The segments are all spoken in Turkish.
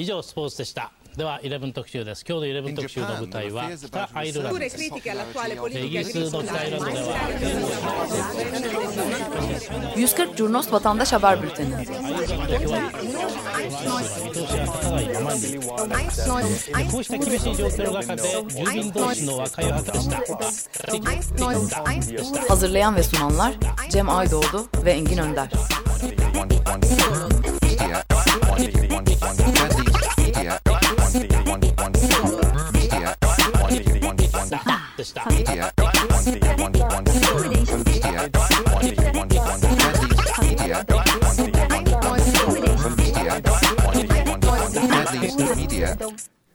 以上スポーツでしたでは11特集です今日の11特集の舞台は北アイルランドですイギリスの北アイルランドでは140 Curnos Vatandaş Haber Bülteni こうした厳しい状況の中で住民同士の和解を図りました Hazırlayan ve sunanlar Cem Aydoğdu ve Engin Önder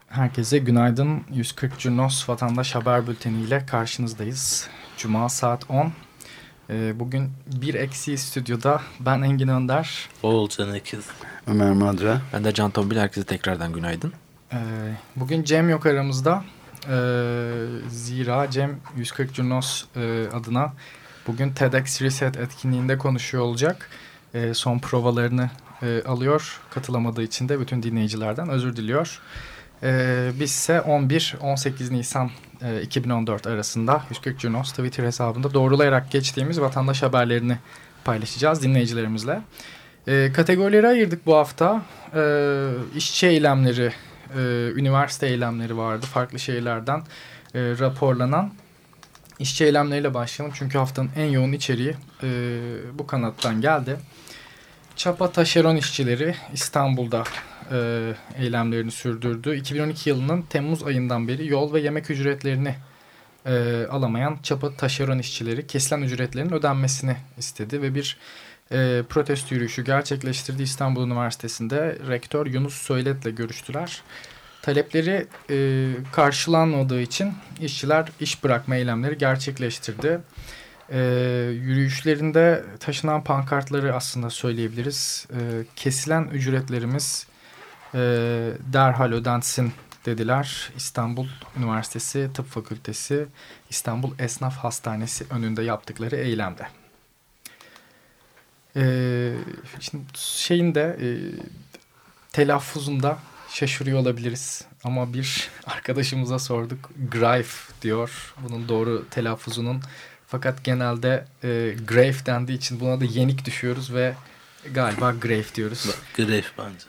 Herkese günaydın. 140 Cunos Vatandaş Haber Bülteni ile karşınızdayız. Cuma saat 10. Ee, bugün bir eksi stüdyoda ben Engin Önder. Oğulcan Ekiz. Ömer Madra. Ben de Can Tombil. Herkese tekrardan günaydın. Ee, bugün Cem yok aramızda. Ee, zira Cem 140 Cunos e, adına bugün TEDx Reset etkinliğinde konuşuyor olacak. E, son provalarını e, alıyor. Katılamadığı için de bütün dinleyicilerden özür diliyor. E, biz ise 11-18 Nisan e, 2014 arasında 140 Junos Twitter hesabında doğrulayarak geçtiğimiz vatandaş haberlerini paylaşacağız dinleyicilerimizle. E, kategorileri ayırdık bu hafta. E, işçi eylemleri, e, üniversite eylemleri vardı. Farklı şehirlerden e, raporlanan işçi eylemleriyle başlayalım. Çünkü haftanın en yoğun içeriği e, bu kanattan geldi. Çapa taşeron işçileri İstanbul'da e, eylemlerini sürdürdü. 2012 yılının Temmuz ayından beri yol ve yemek ücretlerini e, alamayan çapa taşeron işçileri kesilen ücretlerin ödenmesini istedi ve bir e, protesto yürüyüşü gerçekleştirdi İstanbul Üniversitesi'nde. Rektör Yunus Söylet'le görüştüler. Talepleri e, karşılanmadığı için işçiler iş bırakma eylemleri gerçekleştirdi. E, yürüyüşlerinde taşınan pankartları aslında söyleyebiliriz. E, kesilen ücretlerimiz e, derhal ödensin dediler. İstanbul Üniversitesi Tıp Fakültesi, İstanbul Esnaf Hastanesi önünde yaptıkları eylemde. E, şimdi şeyin de e, telaffuzunda şaşırıyor olabiliriz. Ama bir arkadaşımıza sorduk. Greif diyor. Bunun doğru telaffuzunun fakat genelde e, grave dendiği için buna da yenik düşüyoruz ve galiba grave diyoruz. Grave bence.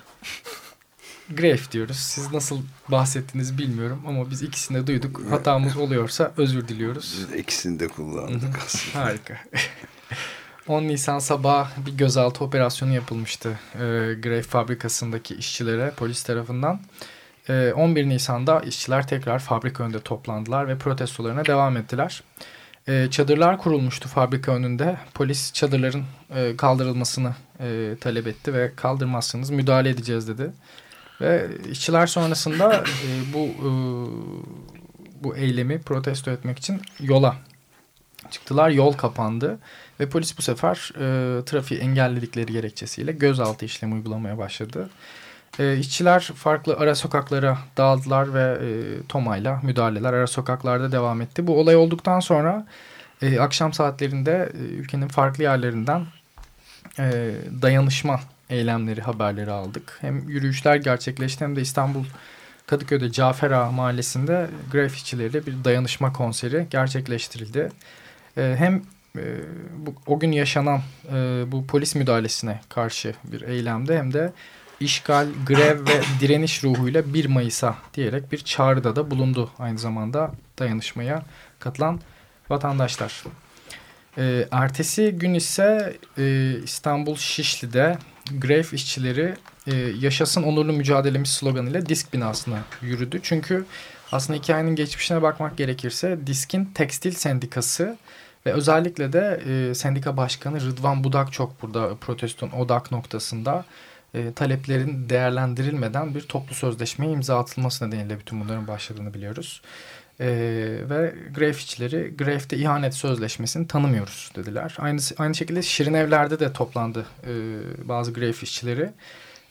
Grave diyoruz. Siz nasıl bahsettiniz bilmiyorum ama biz ikisini de duyduk. Hatamız oluyorsa özür diliyoruz. Biz ikisini de kullandık aslında. Harika. 10 Nisan sabah bir gözaltı operasyonu yapılmıştı e, Grave fabrikasındaki işçilere polis tarafından. E, 11 Nisan'da işçiler tekrar fabrika önünde toplandılar ve protestolarına devam ettiler. E, çadırlar kurulmuştu fabrika önünde. Polis çadırların e, kaldırılmasını e, talep etti ve kaldırmazsanız müdahale edeceğiz dedi. Ve işçiler sonrasında e, bu e, bu eylemi protesto etmek için yola çıktılar. Yol kapandı ve polis bu sefer e, trafiği engelledikleri gerekçesiyle gözaltı işlemi uygulamaya başladı. E, işçiler farklı ara sokaklara dağıldılar ve e, tomayla müdahaleler ara sokaklarda devam etti. Bu olay olduktan sonra e, akşam saatlerinde e, ülkenin farklı yerlerinden e, dayanışma eylemleri haberleri aldık. Hem yürüyüşler gerçekleşti hem de İstanbul Kadıköy'de Cafer mahallesinde graf işçileriyle bir dayanışma konseri gerçekleştirildi. E, hem e, bu, o gün yaşanan e, bu polis müdahalesine karşı bir eylemde hem de işgal, grev ve direniş ruhuyla 1 Mayıs'a diyerek bir çağrıda da bulundu aynı zamanda dayanışmaya katılan vatandaşlar. E, ertesi gün ise e, İstanbul Şişli'de grev işçileri e, yaşasın onurlu mücadelemiz sloganıyla disk binasına yürüdü. Çünkü aslında hikayenin geçmişine bakmak gerekirse diskin tekstil sendikası ve özellikle de e, sendika başkanı Rıdvan Budak çok burada proteston odak noktasında e, taleplerin değerlendirilmeden bir toplu sözleşmeye imza atılması nedeniyle bütün bunların başladığını biliyoruz. E, ve gref işçileri grefte ihanet sözleşmesini tanımıyoruz dediler. Aynı, aynı şekilde Şirin Evler'de de toplandı e, bazı gref işçileri.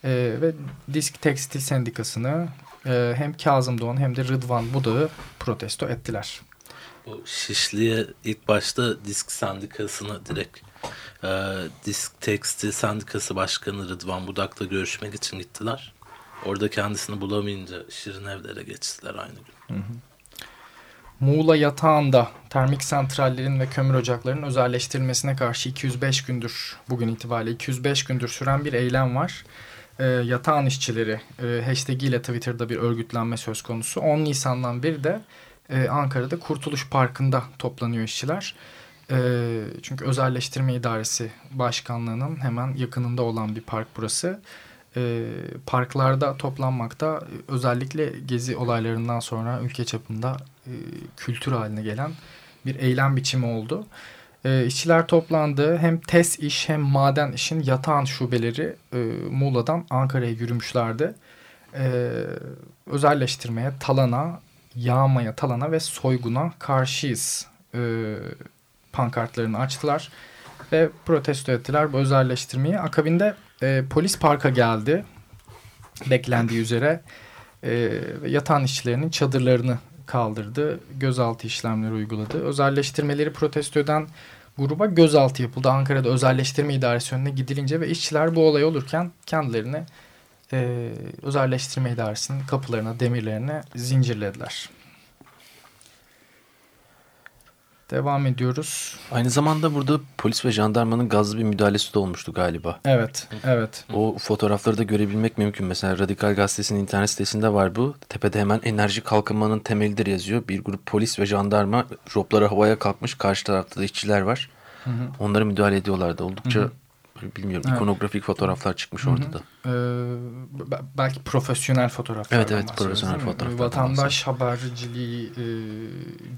E, ve Disk Tekstil Sendikası'nı e, hem Kazım Doğan hem de Rıdvan Budak'ı protesto ettiler. Bu Şişli'ye ilk başta Disk Sendikası'na direkt e, Disk Tekstil Sendikası Başkanı Rıdvan Budak'la görüşmek için gittiler. orada kendisini bulamayınca şirin evlere geçtiler aynı gün. Hı hı. Muğla yatağında termik santrallerin ve kömür ocaklarının özelleştirilmesine karşı 205 gündür bugün itibariyle 205 gündür süren bir eylem var. E, yatağın işçileri e, hashtag ile Twitter'da bir örgütlenme söz konusu. 10 Nisan'dan beri de e, Ankara'da Kurtuluş Parkı'nda toplanıyor işçiler. E, çünkü özelleştirme idaresi başkanlığının hemen yakınında olan bir park burası. E, parklarda toplanmakta özellikle gezi olaylarından sonra ülke çapında e, kültür haline gelen bir eylem biçimi oldu. E, işçiler toplandı. Hem TES iş hem maden işin yatağın şubeleri e, Muğla'dan Ankara'ya yürümüşlerdi. E, özelleştirmeye, talana, yağmaya, talana ve soyguna karşıyız e, pankartlarını açtılar ve protesto ettiler bu özelleştirmeyi. Akabinde e, polis parka geldi beklendiği üzere e, yatan işçilerinin çadırlarını kaldırdı. Gözaltı işlemleri uyguladı. Özelleştirmeleri protesto eden gruba gözaltı yapıldı. Ankara'da özelleştirme idaresi önüne gidilince ve işçiler bu olay olurken kendilerini e, özelleştirme idaresinin kapılarına, demirlerine zincirlediler. Devam ediyoruz. Aynı zamanda burada polis ve jandarmanın gazlı bir müdahalesi de olmuştu galiba. Evet, evet. O fotoğrafları da görebilmek mümkün. Mesela Radikal Gazetesi'nin internet sitesinde var bu. Tepede hemen enerji kalkınmanın temelidir yazıyor. Bir grup polis ve jandarma jopları havaya kalkmış. Karşı tarafta da işçiler var. Hı hı. Onlara müdahale ediyorlardı. Oldukça hı hı bilmiyorum evet. ikonografik fotoğraflar çıkmış orada da. Ee, belki profesyonel fotoğraflar. Evet evet profesyonel fotoğraflar. Vatandaş haberciliği e,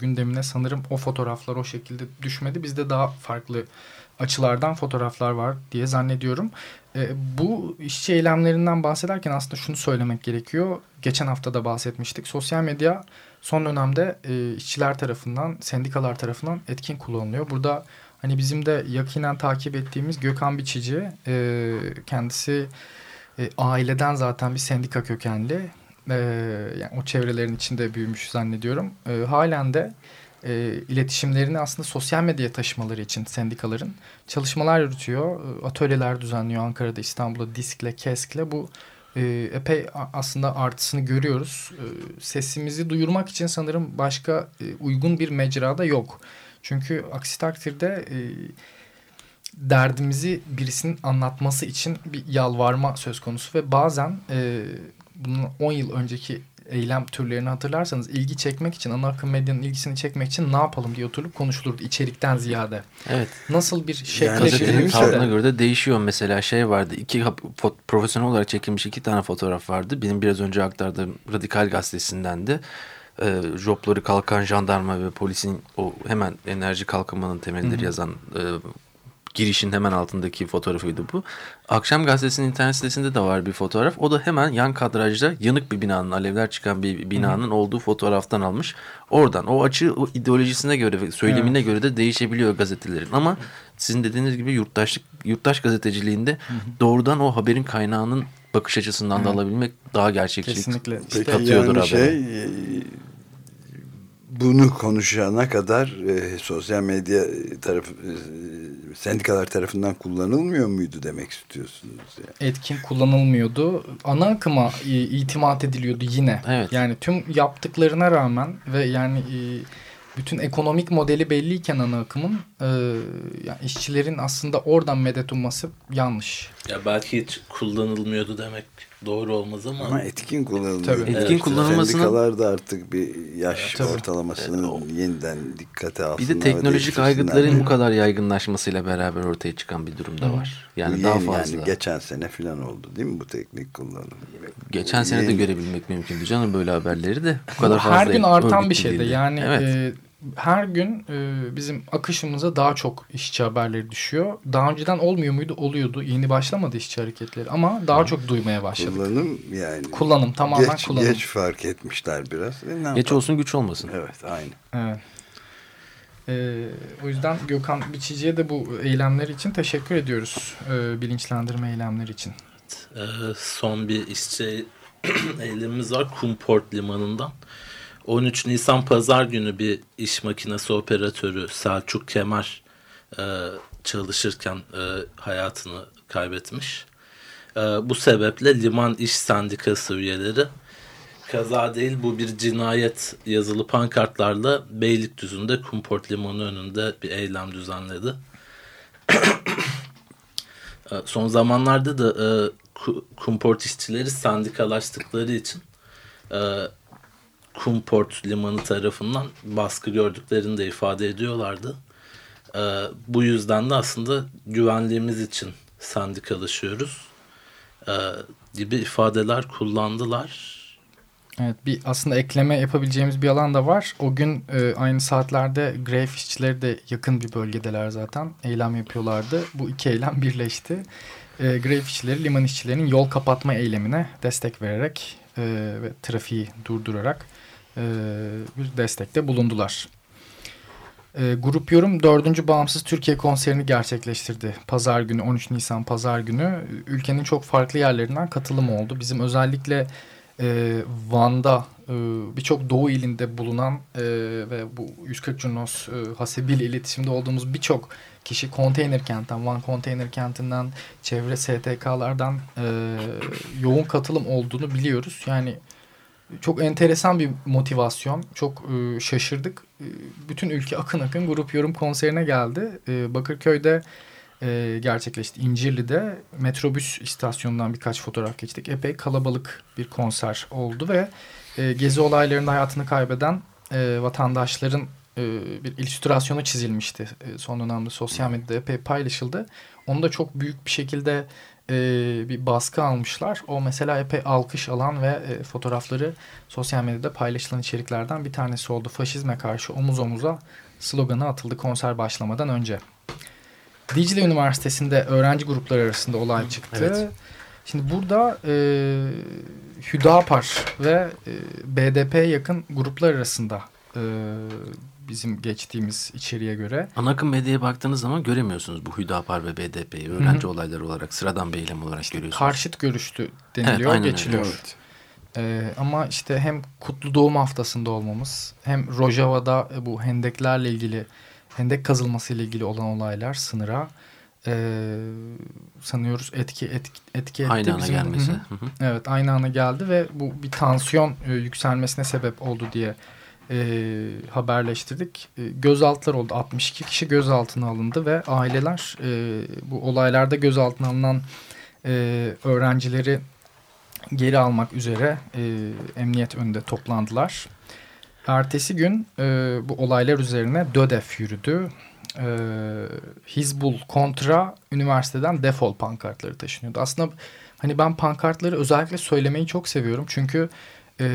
gündemine sanırım o fotoğraflar o şekilde düşmedi. Bizde daha farklı açılardan fotoğraflar var diye zannediyorum. E, bu işçi eylemlerinden bahsederken aslında şunu söylemek gerekiyor. Geçen hafta da bahsetmiştik. Sosyal medya son dönemde e, işçiler tarafından, sendikalar tarafından etkin kullanılıyor. Burada Hani bizim de yakinen takip ettiğimiz Gökhan Biçici e, kendisi e, aileden zaten bir sendika kökenli. E, yani o çevrelerin içinde büyümüş zannediyorum. E, halen de e, iletişimlerini aslında sosyal medyaya taşımaları için sendikaların çalışmalar yürütüyor. E, atölyeler düzenliyor Ankara'da, İstanbul'da, Disk'le, Kesk'le. Bu e, epey aslında artısını görüyoruz. E, sesimizi duyurmak için sanırım başka e, uygun bir mecrada yok. Çünkü aksi takdirde e, derdimizi birisinin anlatması için bir yalvarma söz konusu ve bazen e, bunun 10 yıl önceki eylem türlerini hatırlarsanız ilgi çekmek için ana akım medyanın ilgisini çekmek için ne yapalım diye oturup konuşulurdu içerikten ziyade. Evet. Nasıl bir şey yani gazetenin tavrına göre de değişiyor mesela şey vardı iki profesyonel olarak çekilmiş iki tane fotoğraf vardı. Benim biraz önce aktardığım Radikal gazetesinden de e, jopları kalkan jandarma ve polisin o hemen enerji kalkınmanın temelidir yazan e, girişin hemen altındaki fotoğrafıydı bu. Akşam gazetesinin internet sitesinde de var bir fotoğraf. O da hemen yan kadrajda yanık bir binanın, alevler çıkan bir binanın Hı -hı. olduğu fotoğraftan almış. Oradan o açı o ideolojisine göre ve söylemine evet. göre de değişebiliyor gazetelerin. Ama sizin dediğiniz gibi yurttaşlık yurttaş gazeteciliğinde Hı -hı. doğrudan o haberin kaynağının bakış açısından evet. da alabilmek daha gerçekçilik Kesinlikle. katıyordur yani habere. Şey, bunu konuşana kadar e, sosyal medya tarafı e, sendikalar tarafından kullanılmıyor muydu demek istiyorsunuz? Yani? Etkin kullanılmıyordu. Ana akıma e, itimat ediliyordu yine. Evet. Yani tüm yaptıklarına rağmen ve yani e, bütün ekonomik modeli belliyken ana akımın e, yani işçilerin aslında oradan medet umması yanlış. Ya belki hiç kullanılmıyordu demek doğru olmaz ama. Ama etkin kullanılmıyor. Tabii. Etkin evet. kullanılmasının. Sendikalar da artık bir yaş evet, ortalamasını evet. yeniden dikkate alsınlar. Bir de teknolojik aygıtların bu kadar yaygınlaşmasıyla beraber ortaya çıkan bir durum da var. Yani bu daha fazla. Yani geçen sene falan oldu değil mi bu teknik kullanım? Geçen sene de görebilmek mümkündü canım böyle haberleri de. Bu kadar fazla. Her gün artan bir şeydi. Yani evet. e, her gün e, bizim akışımıza daha çok işçi haberleri düşüyor. Daha önceden olmuyor muydu? Oluyordu. Yeni başlamadı işçi hareketleri ama daha çok duymaya başladık. Kullanım yani. Kullanım tamamen geç, kullanım. Geç fark etmişler biraz. E, geç olsun güç olmasın. Evet aynı. Evet. Ee, o yüzden Gökhan Biçici'ye de bu eylemler için teşekkür ediyoruz. Ee, bilinçlendirme eylemleri için. Ee, son bir işçi eylemimiz var Kumport Limanı'ndan. 13 Nisan pazar günü bir iş makinesi operatörü Selçuk Kemer e, çalışırken e, hayatını kaybetmiş. E, bu sebeple liman iş sendikası üyeleri kaza değil bu bir cinayet yazılı pankartlarla Beylikdüzü'nde Kumport Limanı önünde bir eylem düzenledi. E, son zamanlarda da e, Kumport işçileri sendikalaştıkları için e, Kumport Limanı tarafından baskı gördüklerini de ifade ediyorlardı. E, bu yüzden de aslında güvenliğimiz için sendikalaşıyoruz e, gibi ifadeler kullandılar. Evet bir aslında ekleme yapabileceğimiz bir alan da var. O gün e, aynı saatlerde grev işçileri de yakın bir bölgedeler zaten. Eylem yapıyorlardı. Bu iki eylem birleşti. E, grev işçileri liman işçilerinin yol kapatma eylemine destek vererek e, ve trafiği durdurarak e, bir destekte bulundular. E, Grup Yorum 4. Bağımsız Türkiye konserini gerçekleştirdi. Pazar günü 13 Nisan Pazar günü ülkenin çok farklı yerlerinden katılım oldu. Bizim özellikle e, Van'da e, birçok Doğu ilinde bulunan e, ve bu 140 Curnos e, hasebiyle iletişimde olduğumuz birçok kişi konteyner kentten, Van konteyner kentinden, çevre STK'lardan e, yoğun katılım olduğunu biliyoruz. Yani çok enteresan bir motivasyon. Çok e, şaşırdık. E, bütün ülke akın akın grup yorum konserine geldi. E, Bakırköy'de e, gerçekleşti. İncirli'de metrobüs istasyonundan birkaç fotoğraf geçtik. Epey kalabalık bir konser oldu ve e, gezi olaylarında hayatını kaybeden e, vatandaşların e, bir illüstrasyonu çizilmişti. E, son dönemde sosyal medyada epey paylaşıldı. Onu da çok büyük bir şekilde e, bir baskı almışlar. O mesela epey alkış alan ve e, fotoğrafları sosyal medyada paylaşılan içeriklerden bir tanesi oldu. Faşizme karşı omuz omuza sloganı atıldı konser başlamadan önce. Dicle Üniversitesi'nde öğrenci grupları arasında olay çıktı. Evet. Şimdi burada e, Hüdapar ve e, BDP'ye yakın gruplar arasında e, bizim geçtiğimiz içeriye göre. Ana akım medyaya baktığınız zaman göremiyorsunuz bu Hüdapar ve BDP'yi öğrenci Hı -hı. olayları olarak sıradan bir eylem olarak işte görüyorsunuz. Karşıt görüştü deniliyor, evet, geçiliyor. Evet. Ee, ama işte hem Kutlu Doğum Haftası'nda olmamız hem Rojava'da bu hendeklerle ilgili hendek kazılması ile ilgili olan olaylar sınıra e, sanıyoruz etki etki, etki etti. Aynı ana bizim, gelmesi. Hı -hı. Evet aynı ana geldi ve bu bir tansiyon e, yükselmesine sebep oldu diye e, haberleştirdik. E, gözaltılar oldu. 62 kişi gözaltına alındı ve aileler e, bu olaylarda gözaltına alınan e, öğrencileri geri almak üzere e, emniyet önünde toplandılar. Ertesi gün e, bu olaylar üzerine DÖDEF yürüdü. E, Hizbul kontra üniversiteden defol pankartları taşınıyordu. Aslında hani ben pankartları özellikle söylemeyi çok seviyorum. Çünkü e,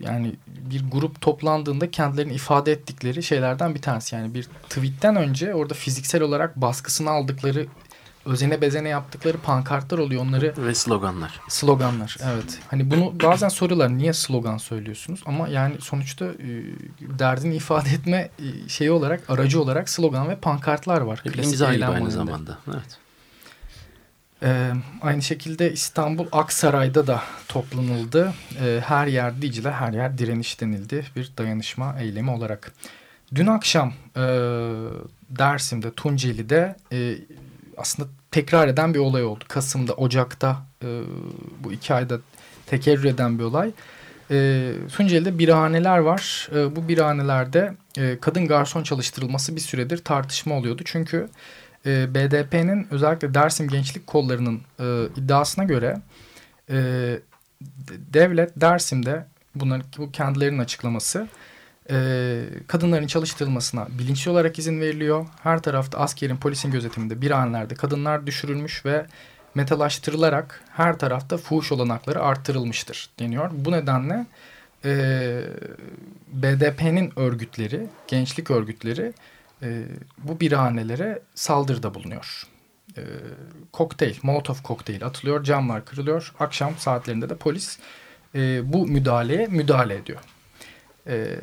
yani bir grup toplandığında kendilerini ifade ettikleri şeylerden bir tanesi. Yani bir tweetten önce orada fiziksel olarak baskısını aldıkları özene bezene yaptıkları pankartlar oluyor onları. Ve sloganlar. Sloganlar evet. Hani bunu bazen soruyorlar niye slogan söylüyorsunuz ama yani sonuçta e, derdini ifade etme e, şeyi olarak aracı olarak slogan ve pankartlar var. Bir imza gibi aynı zamanda. Evet. Ee, aynı şekilde İstanbul Aksaray'da da toplanıldı. Ee, her yer Dicle, her yer direniş denildi. Bir dayanışma eylemi olarak. Dün akşam e, Dersim'de, Tunceli'de e, aslında tekrar eden bir olay oldu. Kasım'da, Ocak'ta e, bu iki ayda tekerrür eden bir olay. E, Tunceli'de birhaneler var. E, bu birhanelerde e, kadın garson çalıştırılması bir süredir tartışma oluyordu. Çünkü BDP'nin özellikle Dersim Gençlik Kolları'nın e, iddiasına göre e, devlet Dersim'de bunların bu kendilerinin açıklaması e, kadınların çalıştırılmasına bilinçli olarak izin veriliyor. Her tarafta askerin, polisin gözetiminde bir anlarda kadınlar düşürülmüş ve metalaştırılarak her tarafta fuhuş olanakları arttırılmıştır deniyor. Bu nedenle e, BDP'nin örgütleri, gençlik örgütleri e, bu birhanelere saldırıda bulunuyor. E, kokteyl, molotov kokteyl atılıyor, camlar kırılıyor. Akşam saatlerinde de polis e, bu müdahaleye müdahale ediyor. E,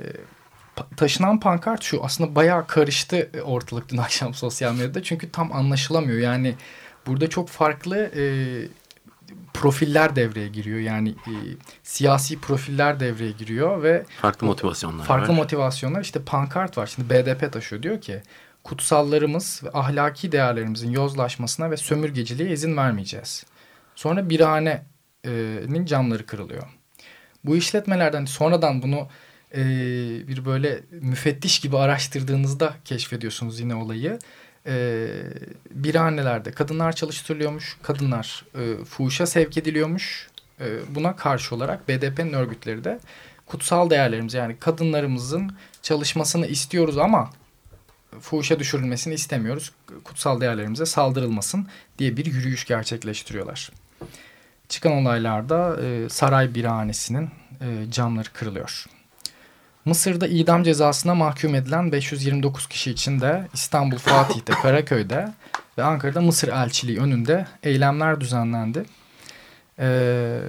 taşınan pankart şu aslında bayağı karıştı ortalık dün akşam sosyal medyada. Çünkü tam anlaşılamıyor. Yani burada çok farklı e, profiller devreye giriyor. Yani e, siyasi profiller devreye giriyor ve farklı motivasyonlar farklı var. motivasyonlar işte pankart var. Şimdi BDP taşıyor diyor ki kutsallarımız ve ahlaki değerlerimizin yozlaşmasına ve sömürgeciliğe izin vermeyeceğiz. Sonra birhanenin camları kırılıyor. Bu işletmelerden sonradan bunu e, bir böyle müfettiş gibi araştırdığınızda keşfediyorsunuz yine olayı. E, birhanelerde kadınlar çalıştırılıyormuş, kadınlar e, fuhuşa sevk ediliyormuş. E, buna karşı olarak BDP'nin örgütleri de kutsal değerlerimiz yani kadınlarımızın çalışmasını istiyoruz ama fuhuşa düşürülmesini istemiyoruz. Kutsal değerlerimize saldırılmasın diye bir yürüyüş gerçekleştiriyorlar. Çıkan olaylarda e, saray birhanesinin e, camları kırılıyor. Mısır'da idam cezasına mahkum edilen 529 kişi için de İstanbul Fatih'te, Karaköy'de ve Ankara'da Mısır elçiliği önünde eylemler düzenlendi. Ee,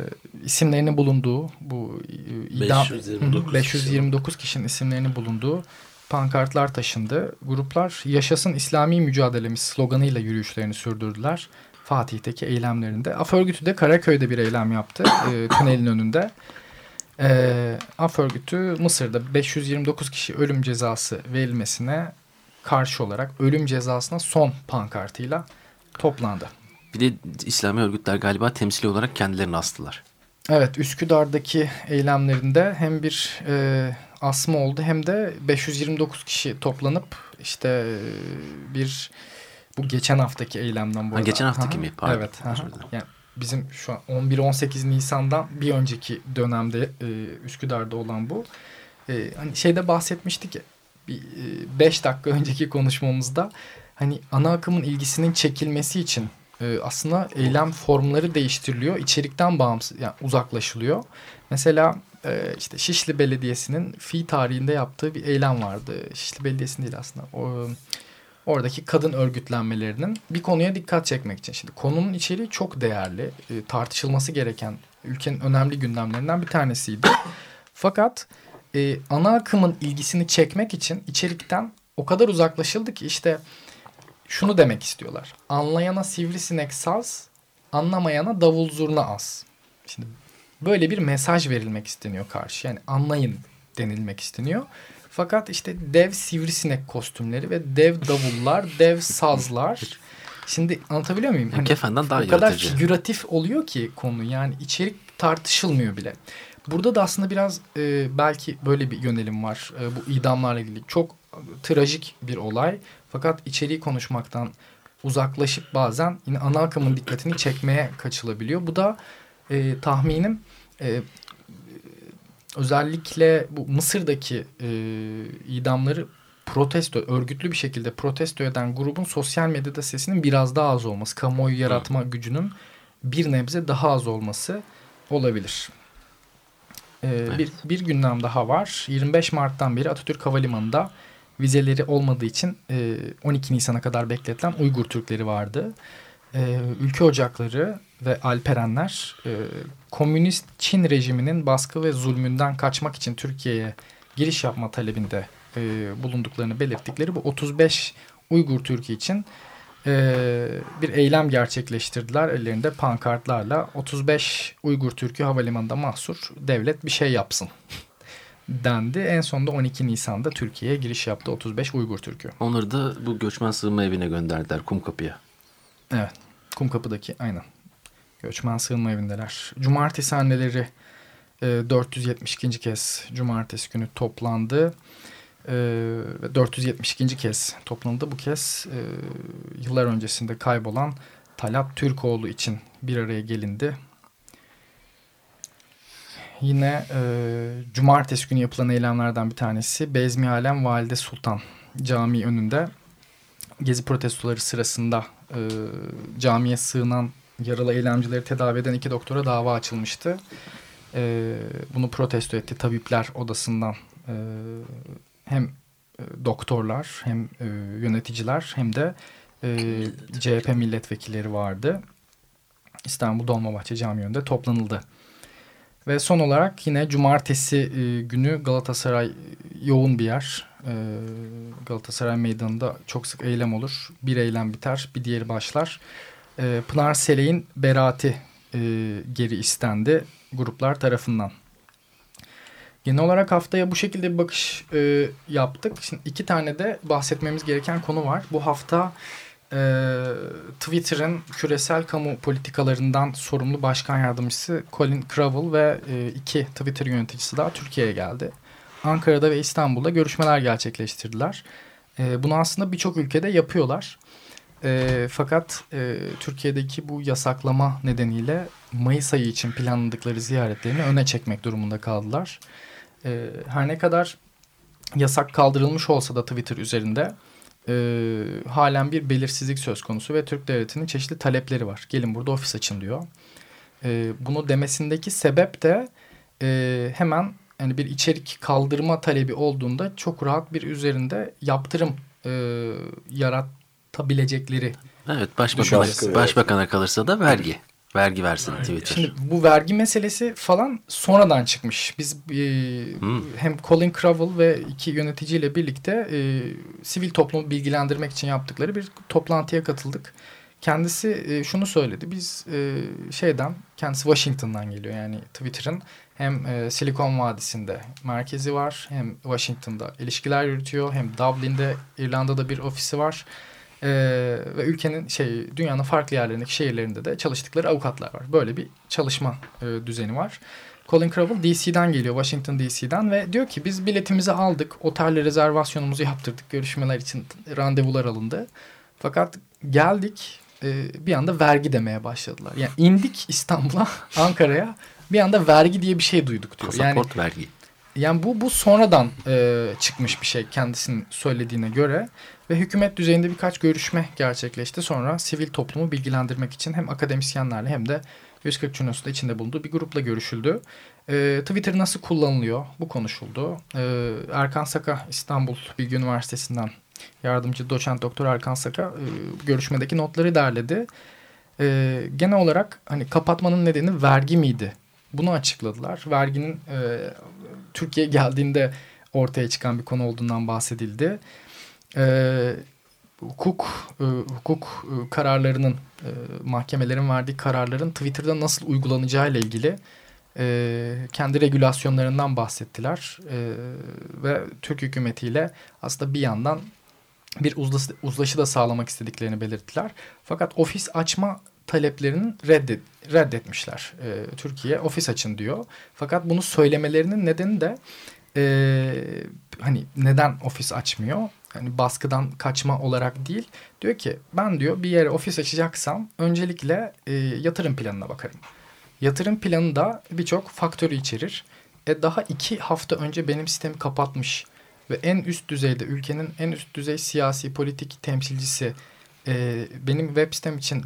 isimlerinin bulunduğu bu e, idam 529, 529 kişinin isimlerinin bulunduğu pankartlar taşındı. Gruplar yaşasın İslami mücadelemiz sloganıyla yürüyüşlerini sürdürdüler. Fatih'teki eylemlerinde. Af örgütü de Karaköy'de bir eylem yaptı. e, tünelin önünde. E, Af örgütü Mısır'da 529 kişi ölüm cezası verilmesine karşı olarak ölüm cezasına son pankartıyla toplandı. Bir de İslami örgütler galiba temsili olarak kendilerini astılar. Evet Üsküdar'daki eylemlerinde hem bir e, asma oldu hem de 529 kişi toplanıp işte e, bir bu geçen haftaki eylemden bu arada. Ha, geçen haftaki mi? Pardon. Evet. Yani bizim şu an 11-18 Nisan'dan bir önceki dönemde e, Üsküdar'da olan bu. E, hani şeyde bahsetmiştik ya bir 5 e, dakika önceki konuşmamızda hani ana akımın ilgisinin çekilmesi için e, aslında eylem formları değiştiriliyor. içerikten bağımsız yani uzaklaşılıyor. Mesela e, işte Şişli Belediyesi'nin fi tarihinde yaptığı bir eylem vardı. Şişli Belediyesi'nin değil aslında. O, oradaki kadın örgütlenmelerinin bir konuya dikkat çekmek için. Şimdi konunun içeriği çok değerli. E, tartışılması gereken ülkenin önemli gündemlerinden bir tanesiydi. Fakat e, ana akımın ilgisini çekmek için içerikten o kadar uzaklaşıldı ki işte şunu demek istiyorlar. Anlayana sivrisinek saz, anlamayana davul zurna az. Şimdi böyle bir mesaj verilmek isteniyor karşı. Yani anlayın denilmek isteniyor. Fakat işte dev sivrisinek kostümleri ve dev davullar, dev sazlar. Şimdi anlatabiliyor muyum? Hani Kefenden daha o kadar figüratif oluyor ki konu. Yani içerik tartışılmıyor bile. Burada da aslında biraz e, belki böyle bir yönelim var. E, bu idamlarla ilgili. Çok trajik bir olay. Fakat içeriği konuşmaktan uzaklaşıp bazen yine ana akımın dikkatini çekmeye kaçılabiliyor. Bu da e, tahminim e, özellikle bu Mısır'daki e, idamları protesto, örgütlü bir şekilde protesto eden grubun sosyal medyada sesinin biraz daha az olması, kamuoyu yaratma Hı. gücünün bir nebze daha az olması olabilir. Ee, evet. bir, bir gündem daha var. 25 Mart'tan beri Atatürk Havalimanı'nda vizeleri olmadığı için e, 12 Nisan'a kadar bekletilen Uygur Türkleri vardı. E, ülke ocakları ve Alperenler e, komünist Çin rejiminin baskı ve zulmünden kaçmak için Türkiye'ye giriş yapma talebinde e, bulunduklarını belirttikleri bu 35 Uygur Türk'ü için e, bir eylem gerçekleştirdiler. Ellerinde pankartlarla 35 Uygur Türk'ü havalimanında mahsur devlet bir şey yapsın dendi. En sonunda 12 Nisan'da Türkiye'ye giriş yaptı 35 Uygur Türk'ü. Onları da bu göçmen sığınma evine gönderdiler Kumkapı'ya. Evet. Kumkapı'daki aynen. Göçmen sığınma evindeler. Cumartesi anneleri e, 472. kez cumartesi günü toplandı. E, 472. kez toplandı. Bu kez e, yıllar öncesinde kaybolan Talat Türkoğlu için bir araya gelindi. Yine e, cumartesi günü yapılan eylemlerden bir tanesi Bezmi Alem Valide Sultan Camii önünde gezi protestoları sırasında e, camiye sığınan yaralı eylemcileri tedavi eden iki doktora dava açılmıştı. E, bunu protesto etti tabipler odasından e, hem e, doktorlar hem e, yöneticiler hem de e, CHP milletvekilleri vardı. İstanbul Dolmabahçe Camii önünde toplanıldı. Ve son olarak yine cumartesi e, günü Galatasaray yoğun bir yer. E, Galatasaray meydanında çok sık eylem olur. Bir eylem biter, bir diğeri başlar. E, Pınar Seley'in beraati e, geri istendi gruplar tarafından. Genel olarak haftaya bu şekilde bir bakış e, yaptık. Şimdi iki tane de bahsetmemiz gereken konu var. Bu hafta e, Twitter'ın küresel kamu politikalarından sorumlu başkan yardımcısı Colin Crowell ve e, iki Twitter yöneticisi daha Türkiye'ye geldi. Ankara'da ve İstanbul'da görüşmeler gerçekleştirdiler. E, bunu aslında birçok ülkede yapıyorlar. E, fakat e, Türkiye'deki bu yasaklama nedeniyle Mayıs ayı için planladıkları ziyaretlerini öne çekmek durumunda kaldılar. E, her ne kadar yasak kaldırılmış olsa da Twitter üzerinde e, halen bir belirsizlik söz konusu ve Türk Devleti'nin çeşitli talepleri var. Gelin burada ofis açın diyor. E, bunu demesindeki sebep de e, hemen yani bir içerik kaldırma talebi olduğunda çok rahat bir üzerinde yaptırım e, yaratabilecekleri. Evet başbakan, başbakana kalırsa da vergi vergi versin Twitter. Şimdi bu vergi meselesi falan sonradan çıkmış. Biz e, hmm. hem Colin Crowell ve iki yöneticiyle birlikte e, sivil toplumu bilgilendirmek için yaptıkları bir toplantıya katıldık. Kendisi e, şunu söyledi. Biz e, şeyden, kendisi Washington'dan geliyor yani Twitter'ın hem e, Silikon Vadisi'nde merkezi var hem Washington'da ilişkiler yürütüyor hem Dublin'de İrlanda'da bir ofisi var. Ee, ve ülkenin şey dünyanın farklı yerlerindeki şehirlerinde de çalıştıkları avukatlar var. Böyle bir çalışma e, düzeni var. Colin Crowell DC'den geliyor, Washington DC'den ve diyor ki biz biletimizi aldık, otelle rezervasyonumuzu yaptırdık, görüşmeler için randevular alındı. Fakat geldik e, bir anda vergi demeye başladılar. Yani indik İstanbul'a, Ankara'ya bir anda vergi diye bir şey duyduk diyor. Pasaport yani, vergi. Yani bu bu sonradan e, çıkmış bir şey kendisinin söylediğine göre ve hükümet düzeyinde birkaç görüşme gerçekleşti. Sonra sivil toplumu bilgilendirmek için hem akademisyenlerle hem de 140 Cunos'ta içinde bulunduğu bir grupla görüşüldü. E, Twitter nasıl kullanılıyor bu konuşuldu. E, Erkan Saka İstanbul Bilgi Üniversitesi'nden yardımcı doçent doktor Erkan Saka e, görüşmedeki notları derledi. E, genel olarak hani kapatmanın nedeni vergi miydi? Bunu açıkladılar. Verginin e, Türkiye geldiğinde ortaya çıkan bir konu olduğundan bahsedildi. E, hukuk e, hukuk e, kararlarının e, mahkemelerin verdiği kararların Twitter'da nasıl uygulanacağı ile ilgili e, kendi regülasyonlarından bahsettiler e, ve Türk hükümetiyle aslında bir yandan bir uzlaşı, uzlaşı da sağlamak istediklerini belirttiler. Fakat ofis açma taleplerinin reddet, reddetmişler. E, Türkiye ofis açın diyor. Fakat bunu söylemelerinin nedeni de e, hani neden ofis açmıyor? hani baskıdan kaçma olarak değil. Diyor ki ben diyor bir yere ofis açacaksam öncelikle e, yatırım planına bakarım. Yatırım planı da birçok faktörü içerir. E, daha iki hafta önce benim sistemi kapatmış ve en üst düzeyde ülkenin en üst düzey siyasi politik temsilcisi e, benim web sitem için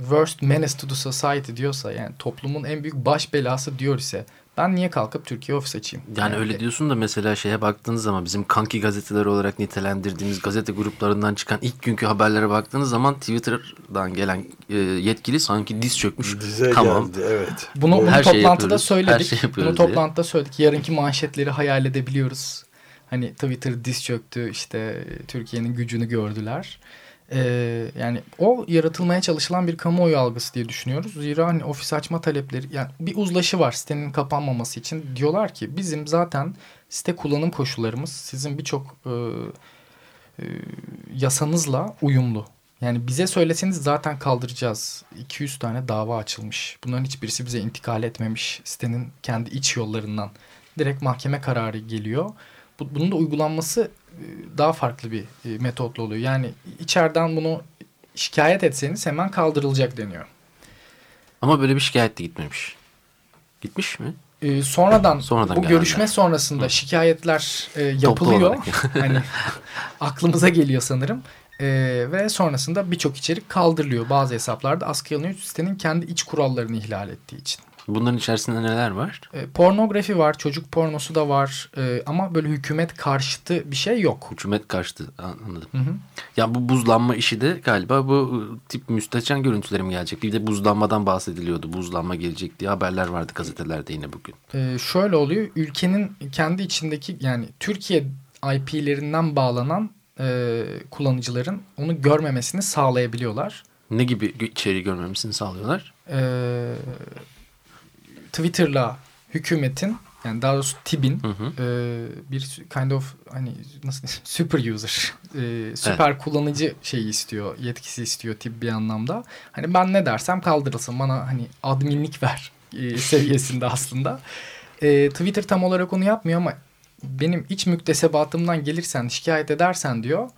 worst menace to the society diyorsa yani toplumun en büyük baş belası diyor ise ben niye kalkıp Türkiye ofis açayım? Yani, yani öyle diyorsun da mesela şeye baktığınız zaman bizim kanki gazeteler olarak nitelendirdiğimiz gazete gruplarından çıkan ilk günkü haberlere baktığınız zaman Twitter'dan gelen e, yetkili sanki diz çökmüş. Dize tamam. geldi evet. Bunu, bunu her toplantıda şey söyledik. Her şey bunu toplantıda diye. söyledik. Yarınki manşetleri hayal edebiliyoruz. Hani Twitter diz çöktü işte Türkiye'nin gücünü gördüler. Ee, yani o yaratılmaya çalışılan bir kamuoyu algısı diye düşünüyoruz. Zira hani ofis açma talepleri yani bir uzlaşı var sitenin kapanmaması için. Diyorlar ki bizim zaten site kullanım koşullarımız sizin birçok e, e, yasanızla uyumlu. Yani bize söyleseniz zaten kaldıracağız. 200 tane dava açılmış. Bunların hiçbirisi bize intikal etmemiş. Sitenin kendi iç yollarından direkt mahkeme kararı geliyor. Bunun da uygulanması daha farklı bir e, metotla oluyor. Yani içeriden bunu şikayet etseniz hemen kaldırılacak deniyor. Ama böyle bir şikayet de gitmemiş. Gitmiş mi? Ee, sonradan, sonradan bu görüşme sonrasında Hı. şikayetler e, yapılıyor. hani aklımıza geliyor sanırım. E, ve sonrasında birçok içerik kaldırılıyor. Bazı hesaplarda askıya alınıyor sitenin kendi iç kurallarını ihlal ettiği için. Bunların içerisinde neler var? E, pornografi var, çocuk pornosu da var e, ama böyle hükümet karşıtı bir şey yok. Hükümet karşıtı anladım. Hı hı. Ya bu buzlanma işi de galiba bu e, tip müstehcen görüntülerim mi gelecek? Bir de buzlanmadan bahsediliyordu. Buzlanma gelecek diye haberler vardı gazetelerde yine bugün. E, şöyle oluyor. Ülkenin kendi içindeki yani Türkiye IP'lerinden bağlanan e, kullanıcıların onu görmemesini sağlayabiliyorlar. Ne gibi içeriği görmemesini sağlıyorlar? Eee Twitter'la hükümetin yani daha doğrusu TİB'in e, bir kind of hani nasıl super user e, süper evet. kullanıcı şeyi istiyor yetkisi istiyor TİB bir anlamda. Hani ben ne dersem kaldırılsın bana hani adminlik ver e, seviyesinde aslında. E, Twitter tam olarak onu yapmıyor ama benim iç müktesebatımdan gelirsen şikayet edersen diyor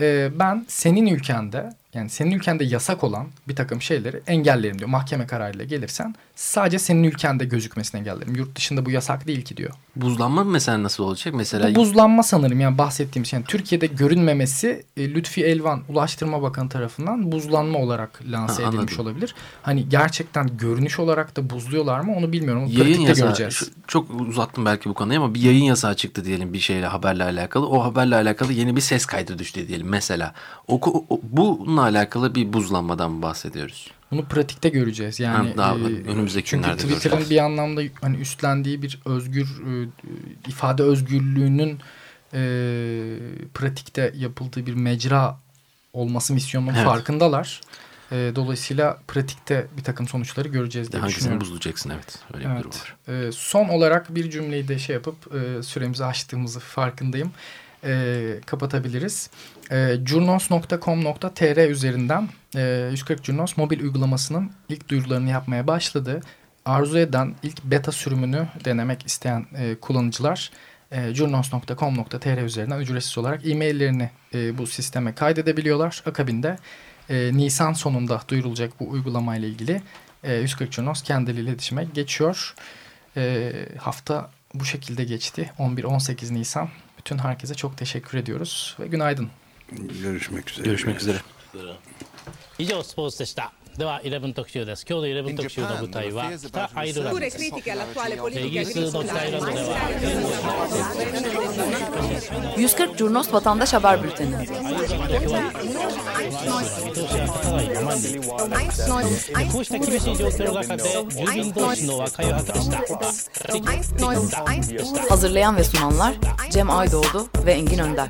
e, ben senin ülkende yani senin ülkende yasak olan bir takım şeyleri engellerim diyor. Mahkeme kararıyla gelirsen sadece senin ülkende gözükmesini engellerim. Yurt dışında bu yasak değil ki diyor. Buzlanma mesela nasıl olacak? Mesela bu buzlanma sanırım yani bahsettiğim şey. Yani Türkiye'de görünmemesi e, Lütfi Elvan Ulaştırma Bakanı tarafından buzlanma olarak lanse ha, edilmiş olabilir. Hani gerçekten görünüş olarak da buzluyorlar mı onu bilmiyorum. Onu yayın yasağı, göreceğiz. Şu, çok uzattım belki bu konuyu ama bir yayın yasağı çıktı diyelim bir şeyle haberle alakalı. O haberle alakalı yeni bir ses kaydı düştü diyelim mesela. O, o, bununla alakalı bir buzlanmadan bahsediyoruz. Bunu pratikte göreceğiz. Yani ha, daha e, önümüzdeki çünkü günlerde Twitter'ın bir anlamda hani üstlendiği bir özgür e, ifade özgürlüğünün e, pratikte yapıldığı bir mecra olması misyonunun evet. farkındalar. E, dolayısıyla pratikte bir takım sonuçları göreceğiz diye Hangisini düşünüyorum. buzlayacaksın evet. Öyle evet. bir durum var. E, son olarak bir cümleyi de şey yapıp e, süremizi aştığımızı farkındayım. E, kapatabiliriz e, curnos.com.tr üzerinden e, 140 Curnos mobil uygulamasının ilk duyurularını yapmaya başladı. Arzu eden ilk beta sürümünü denemek isteyen e, kullanıcılar e, curnos.com.tr üzerinden ücretsiz olarak e-maillerini e, bu sisteme kaydedebiliyorlar. Akabinde e, Nisan sonunda duyurulacak bu uygulamayla ilgili e, 140 Curnos kendiliğiyle iletişime geçiyor. E, hafta bu şekilde geçti. 11-18 Nisan Bütün herkese çok teşekkür ediyoruz ve günaydın. Görüşmek üzere. Görüşmek üzere. 以上スポーツでした。 では11特集です。今日の11特集の舞台は北アイルランドです。イギリスの北アイルランドでは140 Curnos Vatandaş Haber Bülteni. Hazırlayan ve sunanlar Cem Aydoğdu ve Engin Önder.